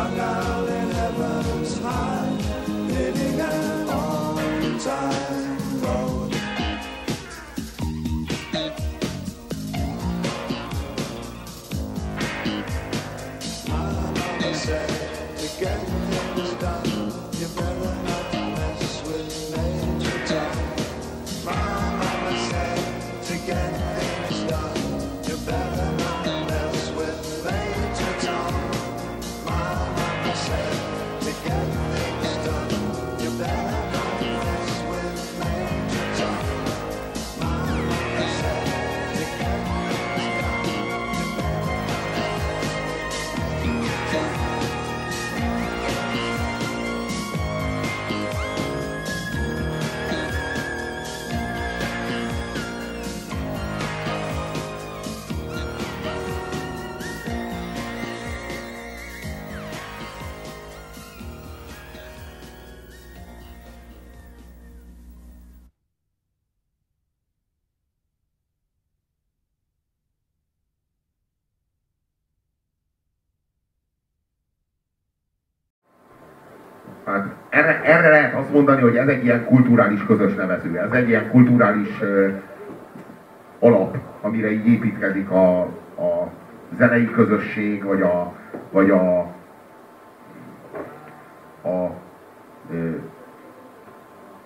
Speaker 1: Sangam. Azt mondani, hogy ez egy ilyen kulturális közös nevező, ez egy ilyen kulturális alap, amire így építkezik a, a zenei közösség, vagy a, vagy a, a uh,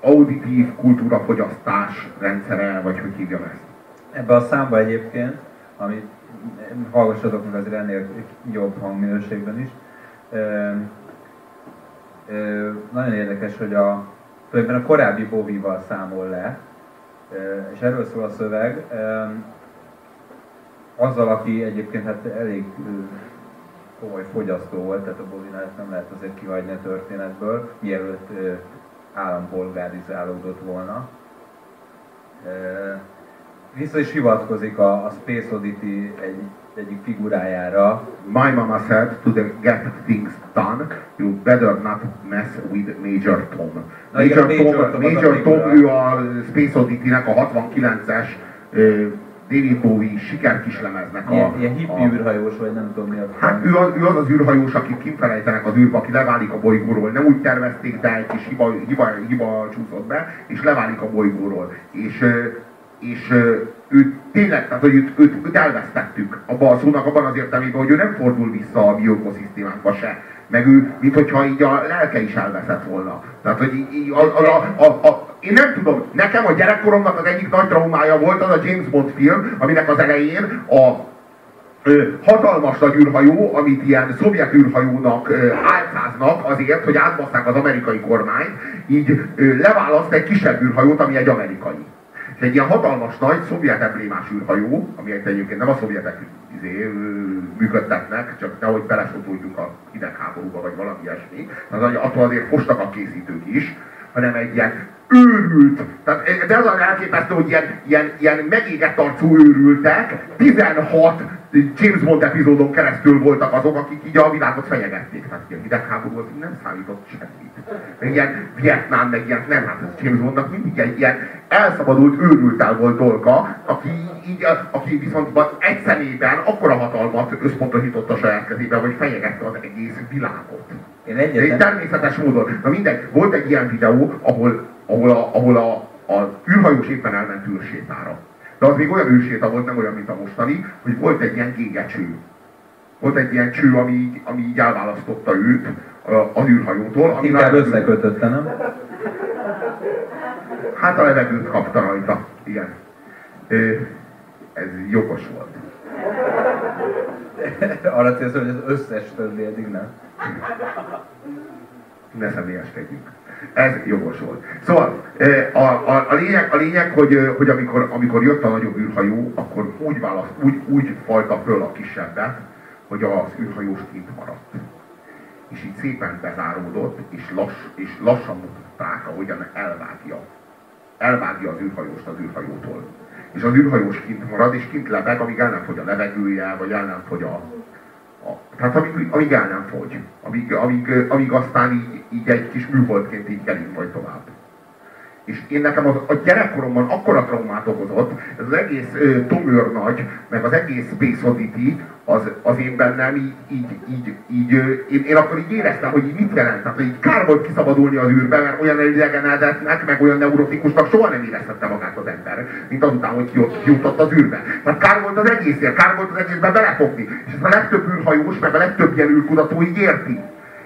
Speaker 1: auditív kultúrafogyasztás rendszere, vagy hogy hívjam ezt.
Speaker 2: Ebben a számba egyébként, amit hallgassatok meg azért ennél jobb hangminőségben is, nagyon érdekes, hogy a, tulajdonképpen a korábbi Bovival számol le, és erről szól a szöveg, azzal, aki egyébként hát elég komoly fogyasztó volt, tehát a Bovinál nem lehet azért kihagyni a történetből, mielőtt állampolgárizálódott volna. Vissza is hivatkozik a, a Space Oddity egy, egyik figurájára.
Speaker 1: My mama said to the get things done, you better not mess with Major Tom.
Speaker 2: Na, Major,
Speaker 1: igen, Tom, Major Tom, Major Tom ő a Space Oddity-nek a 69-es David Bowie sikerkislemeznek
Speaker 2: a... Ilyen, ilyen hippi a, űrhajós, vagy nem tudom mi a...
Speaker 1: Hát ő az, ő az az űrhajós, akik kifelejtenek az űrbe, aki leválik a bolygóról. Nem úgy tervezték, de egy kis hiba, hiba, hiba csúszott be, és leválik a bolygóról. És, és őt tényleg, tehát hogy őt, őt, őt elvesztettük abban a szónak, abban az értelmében, hogy ő nem fordul vissza a bioökoszisztémánkba se. Meg ő, mint hogyha így a lelke is elveszett volna. Tehát, hogy így, a, a, a, a, én nem tudom, nekem a gyerekkoromnak az egyik nagy traumája volt az a James Bond film, aminek az elején a ö, hatalmas nagy űrhajó, amit ilyen szovjet űrhajónak ö, álcáznak azért, hogy átbasszák az amerikai kormányt, így ö, leválaszt egy kisebb űrhajót, ami egy amerikai. Egy ilyen hatalmas nagy szovjet emblémás űrhajó, ami egyébként nem a szovjetek izé, működtetnek, csak nehogy belesoduljuk a hidegháborúba, vagy valami ilyesmi. Az, attól azért fostak a készítők is, hanem egy ilyen őrült, tehát de az a elképesztő, hogy ilyen, ilyen, ilyen megégett arcú őrültek, 16 James Bond epizódon keresztül voltak azok, akik így a világot fenyegették. Tehát ilyen hidegháború az nem számított semmit. Meg ilyen Vietnám, meg ilyen, nem, hát ez James Bondnak mindig egy ilyen elszabadult őrültel volt dolga, aki, így, aki viszont egy szemében akkora hatalmat összpontosított a saját kezében, hogy fenyegette az egész világot. Én egyetlen... Természetes módon. Na mindegy, volt egy ilyen videó, ahol, ahol, a, ahol a, a űrhajós éppen elment űrsétára. De az még olyan űrséta volt, nem olyan, mint a mostani, hogy volt egy ilyen gégecső. Volt egy ilyen cső, ami így, ami így elválasztotta őt az űrhajótól.
Speaker 2: Ami Inkább összekötötte, nem?
Speaker 1: Hát a levegőt kapta rajta, igen. Ez jogos volt.
Speaker 2: Arra célsz, hogy az összes többi eddig nem?
Speaker 1: Ne személyeskedjünk. Ez jogos volt. Szóval a, a, a lényeg, a lényeg hogy, hogy amikor, amikor jött a nagyobb űrhajó, akkor úgy, választ, úgy, úgy fajta föl a kisebbet, hogy az űrhajós kint maradt. És így szépen bezáródott, és, lass, és lassan mutatták, ahogyan elvágja. Elvágja az űrhajóst az űrhajótól és az űrhajós kint marad, és kint lebeg, amíg el nem fogy a levegője, vagy el nem fogy a... tehát amíg, amíg el nem fogy. Amíg, amíg, amíg aztán így, így egy kis műholdként így kelik majd tovább. És én nekem az, a gyerekkoromban akkora traumát okozott, ez az egész uh, Tom nagy, meg az egész Space Oddity, az, az én bennem így, így, így, így uh, én, én, akkor így éreztem, hogy így mit jelent. Tehát, hogy így kár volt kiszabadulni az űrbe, mert olyan elidegenedetnek, meg olyan neurotikusnak soha nem érezhette magát az ember, mint azután, hogy kijutott az űrbe. Tehát kár volt az egészért, kár volt az egészben belefogni. És ezt a legtöbb űrhajós, meg a legtöbb ilyen űrkutató így érti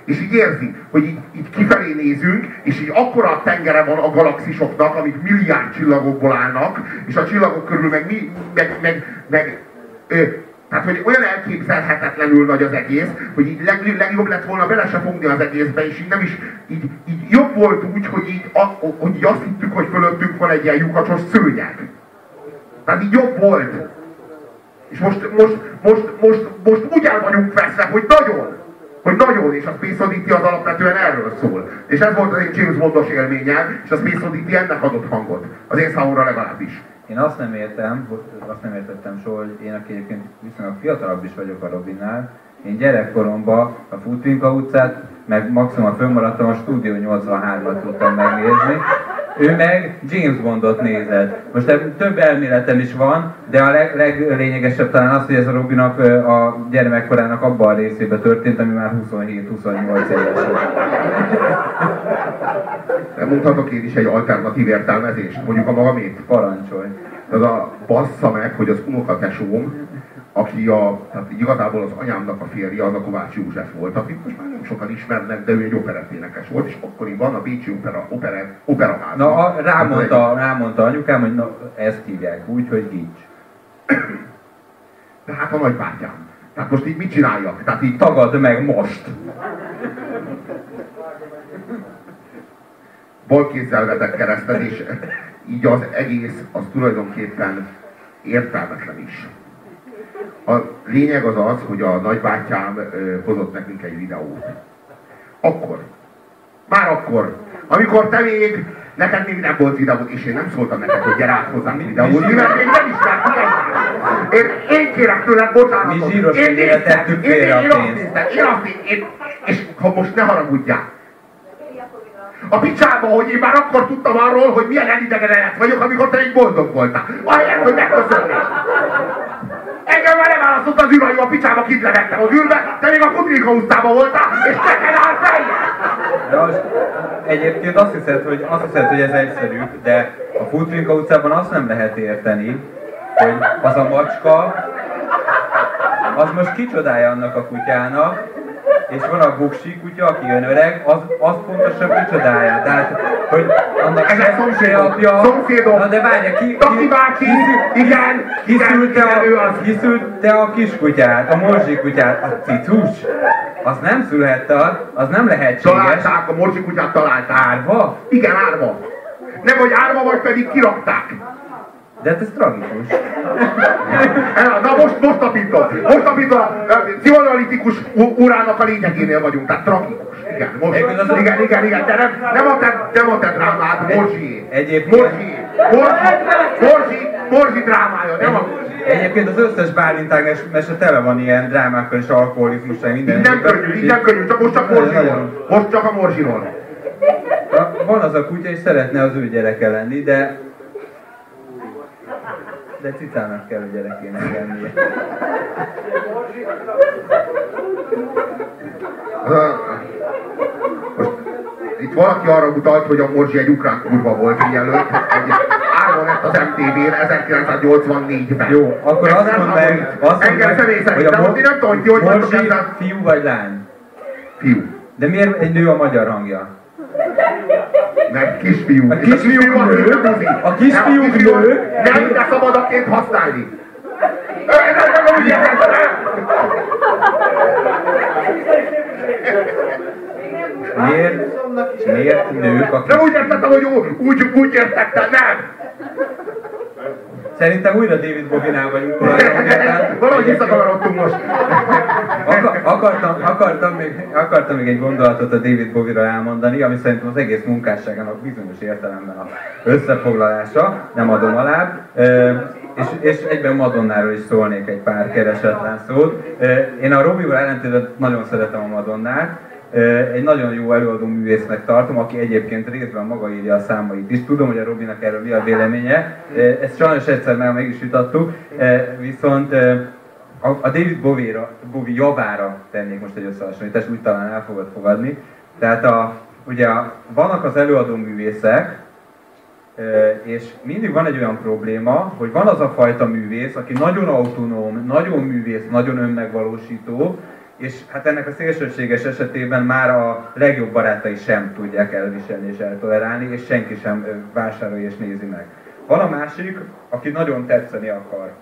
Speaker 1: és így érzi, hogy így, így kifelé nézünk, és így akkora tengere van a galaxisoknak, amik milliárd csillagokból állnak, és a csillagok körül meg, mi, meg, meg, meg ö, tehát, hogy olyan elképzelhetetlenül nagy az egész, hogy így leg, legjobb lett volna bele se fogni az egészbe, és így nem is, így, így jobb volt úgy, hogy így, a, hogy így azt hittük, hogy fölöttünk van egy ilyen lyukacsos szőnyeg. Tehát így jobb volt. És most, most, most, most, most úgy el vagyunk veszve, hogy nagyon hogy nagyon, és a Space Oddity az alapvetően erről szól. És ez volt az én James Bondos élményem, és a Space Oddity ennek adott hangot. Az én számomra legalábbis.
Speaker 2: Én azt nem értem, azt nem értettem soha, hogy én aki egyébként viszonylag fiatalabb is vagyok a Robinnál, én gyerekkoromban a Futinka utcát, meg maximum fönnmaradtam a Studio 83-at tudtam megnézni, ő meg James Bondot nézett. Most több elméletem is van, de a leg, leglényegesebb talán az, hogy ez a Robinak a gyermekkorának abban a részében történt, ami már 27-28 éves
Speaker 1: Nem mondhatok én is egy alternatív értelmezést, mondjuk a magamét?
Speaker 2: Parancsolj.
Speaker 1: Az a bassza meg, hogy az unokatesóm aki a, tehát igazából az anyámnak a férje, az a Kovács József volt, akit most már nem sokan ismernek, de ő egy operetténekes volt, és akkoriban a Bécsi opera, opera, operaház.
Speaker 2: Na, a, rámondta, egy... rámondta anyukám, hogy na, ezt hívják úgy, hogy Gics.
Speaker 1: De hát a nagybátyám. Tehát most így mit csináljak? Tehát így...
Speaker 2: Tagad meg most!
Speaker 1: Bal kézzel vetett keresztet, és így az egész, az tulajdonképpen értelmetlen is. A lényeg az az, hogy a nagybátyám hozott nekünk egy videót. Akkor. Már akkor. Amikor te még, neked még nem volt videót, és én nem szóltam neked, hogy gyere át hozzám videót, mivel még nem ismertük egymást. Én, én kérek tőled bocsánatot.
Speaker 2: Mi zsíros én néztem, én, én, én, azt
Speaker 1: néztem, én azt néztem, és ha most ne haragudjál, a picsába, hogy én már akkor tudtam arról, hogy milyen elidegenedett vagyok, amikor te egy boldog voltál. Ahelyett, hogy megköszönnél. Engem már nem választott az űrhajó a picsába, kit levettem az űrbe, te még a Kudrika utcában voltál, és neked áll fejjel!
Speaker 2: egyébként azt hiszed, hogy, azt hiszed, hogy ez egyszerű, de a Futrinka utcában azt nem lehet érteni, hogy az a macska, az most kicsodálja annak a kutyának, és van a buksi kutya, aki jön öreg, az, az pontosan kicsodája. Tehát, hogy annak
Speaker 1: Ez a szomszédom,
Speaker 2: apja,
Speaker 1: szomszédom,
Speaker 2: na de várja, ki,
Speaker 1: ki, bácsi, igen,
Speaker 2: kiszülte a, kiszülte a kiskutyát, a morzsi kutyát, a cicus, az nem szülhette, az nem lehetséges.
Speaker 1: Találták, a morzsi kutyát találták.
Speaker 2: Árva?
Speaker 1: Igen, árva. Nem, hogy árva, vagy pedig kirakták.
Speaker 2: De hát ez tragikus.
Speaker 1: Na most, most tapintom. Most tapintom. Pszichoanalitikus urának a lényegénél vagyunk. Tehát tragikus. Igen, most. Igen, igen, igen. De nem, nem a te, nem a te drámád, Morzsi.
Speaker 2: Egyébként...
Speaker 1: Morzsi. Morzsi. Morzsi. Morzsi drámája. Nem a...
Speaker 2: Egyébként az összes Bálintág mese tele van ilyen drámákkal és alkoholizmussal, minden.
Speaker 1: Nem könnyű, nem könnyű, csak most csak Morzsiról. Most csak a Morzsiról.
Speaker 2: Van az a kutya, és szeretne az ő gyereke lenni, de de cicának kell a gyerekének lennie.
Speaker 1: Most itt valaki arra utalt, hogy a Morzsi egy ukrán kurva volt mielőtt, egy árva lett az MTV-n 1984-ben.
Speaker 2: Jó, akkor azt mondd meg, azt
Speaker 1: személy szerint, de most nem tudom, hogy
Speaker 2: ezzel. fiú vagy lány?
Speaker 1: Fiú.
Speaker 2: De miért egy nő a magyar hangja?
Speaker 1: Mert kisfiú.
Speaker 2: A kisfiú a nő. A kisfiú nő.
Speaker 1: Nem, de szabadaként használni.
Speaker 2: Miért, miért nők a
Speaker 1: Nem úgy értettem, hogy úgy, úgy értettem, nem!
Speaker 2: Szerintem újra David Bobinál vagyunk
Speaker 1: Valahogy visszakavarodtunk most.
Speaker 2: Akar, akartam, akartam, még, akartam még egy gondolatot a David Bovira elmondani, ami szerintem az egész munkásságának bizonyos értelemben a összefoglalása, nem adom alá. És, és egyben Madonnáról is szólnék egy pár keresetlen szót. Én a Robival ellentétben nagyon szeretem a Madonnát, egy nagyon jó előadó művésznek tartom, aki egyébként részben maga írja a számait is. Tudom, hogy a Robinak erről mi a véleménye. Ezt sajnos egyszer már meg is vitattuk, viszont a David Bowie-ra, Bowie javára tennék most egy összehasonlítást, úgy talán el fogod fogadni. Tehát a, ugye vannak az előadó művészek, és mindig van egy olyan probléma, hogy van az a fajta művész, aki nagyon autonóm, nagyon művész, nagyon önmegvalósító, és hát ennek a szélsőséges esetében már a legjobb barátai sem tudják elviselni és eltolerálni, és senki sem vásárolja és nézi meg. Van a másik, aki nagyon tetszeni akar.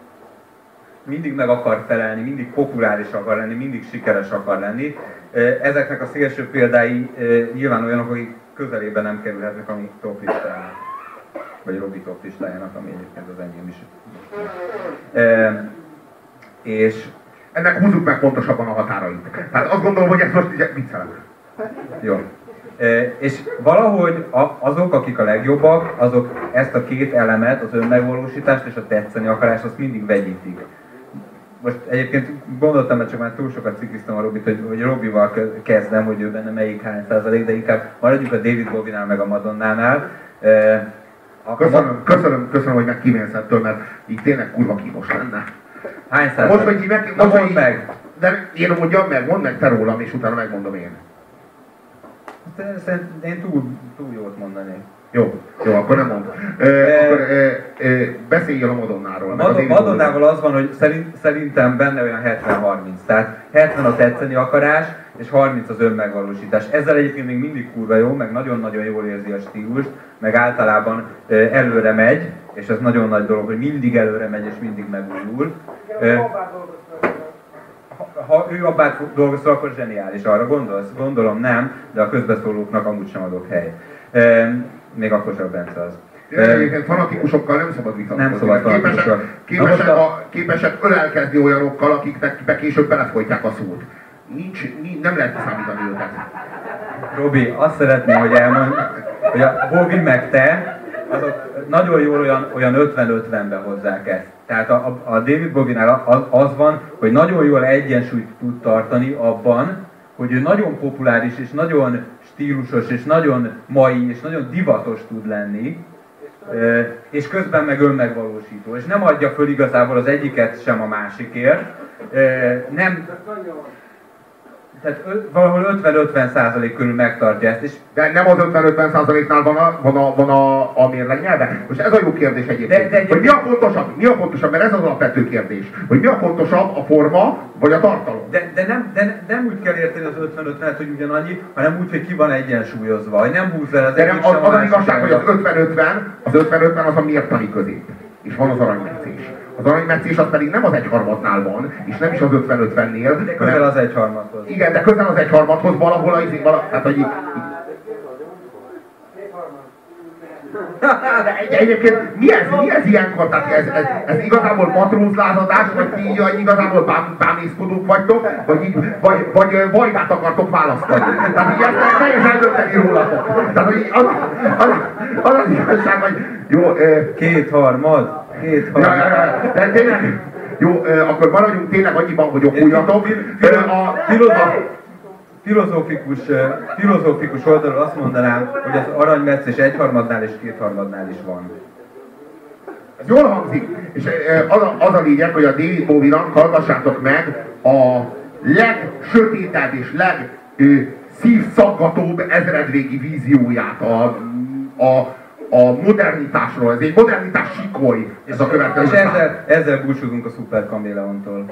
Speaker 2: Mindig meg akar felelni, mindig populáris akar lenni, mindig sikeres akar lenni. Ezeknek a szélső példái nyilván olyanok, akik közelében nem kerülhetnek a mi top. Vagy Robi top listájának, ami egyébként az enyém is. és
Speaker 1: ennek húzzuk meg pontosabban a határait. Tehát azt gondolom, hogy ez most ugye viccelek.
Speaker 2: Jó. E, és valahogy a, azok, akik a legjobbak, azok ezt a két elemet, az önmegvalósítást és a tetszeni akarást, azt mindig vegyítik. Most egyébként gondoltam, mert csak már túl sokat cikiztem a Robit, hogy, hogy Robival kezdem, hogy ő benne melyik hány százalék, de inkább maradjuk a David Bowie-nál meg a Madonnánál.
Speaker 1: Köszönöm, köszönöm, köszönöm, hogy megkímélsz ettől, mert így tényleg kurva kínos lenne.
Speaker 2: Hány száz?
Speaker 1: Most, hogy így meg,
Speaker 2: Na, mondd meg!
Speaker 1: De én mondjam meg, mondd meg te rólam, és utána megmondom én.
Speaker 2: Szerintem én túl, túl jót mondanék.
Speaker 1: Jó, jó, akkor nem mond. E, akkor e, e, beszéljél a Madonnáról.
Speaker 2: Madon, Madonnával az van, hogy szerint, szerintem benne olyan 70-30. Tehát 70 a tetszeni akarás, és 30 az önmegvalósítás. Ezzel egyébként még mindig kurva jó, meg nagyon-nagyon jól érzi a stílust, meg általában e, előre megy, és ez nagyon nagy dolog, hogy mindig előre megy, és mindig megújul. E, ha, ő abban dolgozol, akkor zseniális. Arra gondolsz? Gondolom nem, de a közbeszólóknak amúgy sem adok hely. Még akkor sem Bence az.
Speaker 1: Én Egyébként fanatikusokkal nem szabad vitatkozni.
Speaker 2: Nem szabad
Speaker 1: Képesek,
Speaker 2: fanatikusokkal.
Speaker 1: képesek,
Speaker 2: most
Speaker 1: a, képesek ölelkezni olyanokkal, akiknek be később belefolytják a szót. Nincs, nincs, nem lehet számítani őket.
Speaker 2: Robi, azt szeretném, hogy elmond, hogy a Bogi meg te, azok nagyon jól olyan, olyan 50-50-ben hozzák ezt. Tehát a, a, David Boginál az, az van, hogy nagyon jól egyensúlyt tud tartani abban, hogy ő nagyon populáris és nagyon stílusos és nagyon mai és nagyon divatos tud lenni, és közben meg önmegvalósító. És nem adja föl igazából az egyiket sem a másikért. Nem, tehát ö, valahol 50-50 százalék körül megtartja ezt, és
Speaker 1: De nem az 50-50 százaléknál van a, van a, van a, a mérleg nyelve? Most ez a jó kérdés egyébként.
Speaker 2: De- de egyébként-
Speaker 1: Hogy mi a fontosabb? Mi a fontosabb? Mert ez az alapvető kérdés. Hogy mi a fontosabb, a forma vagy a tartalom?
Speaker 2: de, de, nem, de nem úgy kell érteni az 50-50-et, hogy ugyanannyi, hanem úgy, hogy ki van egyensúlyozva, hogy nem húz el az
Speaker 1: De nem, az, az, az igazság, hogy az
Speaker 2: irányba.
Speaker 1: 50-50, az 50-50 az a mértani közép. És van az aranymetszés. Az aranymetszés pedig nem az egyharmadnál van, és nem is az 50-50-nél.
Speaker 2: De közel az egyharmadhoz.
Speaker 1: Igen, de közel az egyharmadhoz valahol az vala, tehát, hogy így, de egy, egyébként mi ez, mi ez ilyenkor? Tehát ez, ez, ez igazából matrózlázadás, vagy ti így, igazából bám, bámészkodók vagytok, vagy, így, vagy, vagy vajdát akartok választani. Tehát így ezt nehéz eldönteni rólatok. Tehát hogy az, az, az, az igazság, hogy jó, ö,
Speaker 2: Kétharmad,
Speaker 1: ja,
Speaker 2: kétharmad.
Speaker 1: ja, ja, de tényleg, jó, akkor maradjunk tényleg annyiban, hogy okuljatok. Ö, A,
Speaker 2: Filozóf- filozófikus, filozófikus oldalról azt mondanám, hogy az aranymetszés egyharmadnál és kétharmadnál is van.
Speaker 1: Ez jól hangzik, és az a, az a lényeg, hogy a David Bowie-nak hallgassátok meg a legsötétebb és leg ö, szívszaggatóbb ezredvégi vízióját a, a, a modernitásról. Ez egy modernitás sikoly, ez a következő
Speaker 2: És ezzel, ezzel búcsúzunk a Super Kameleontól.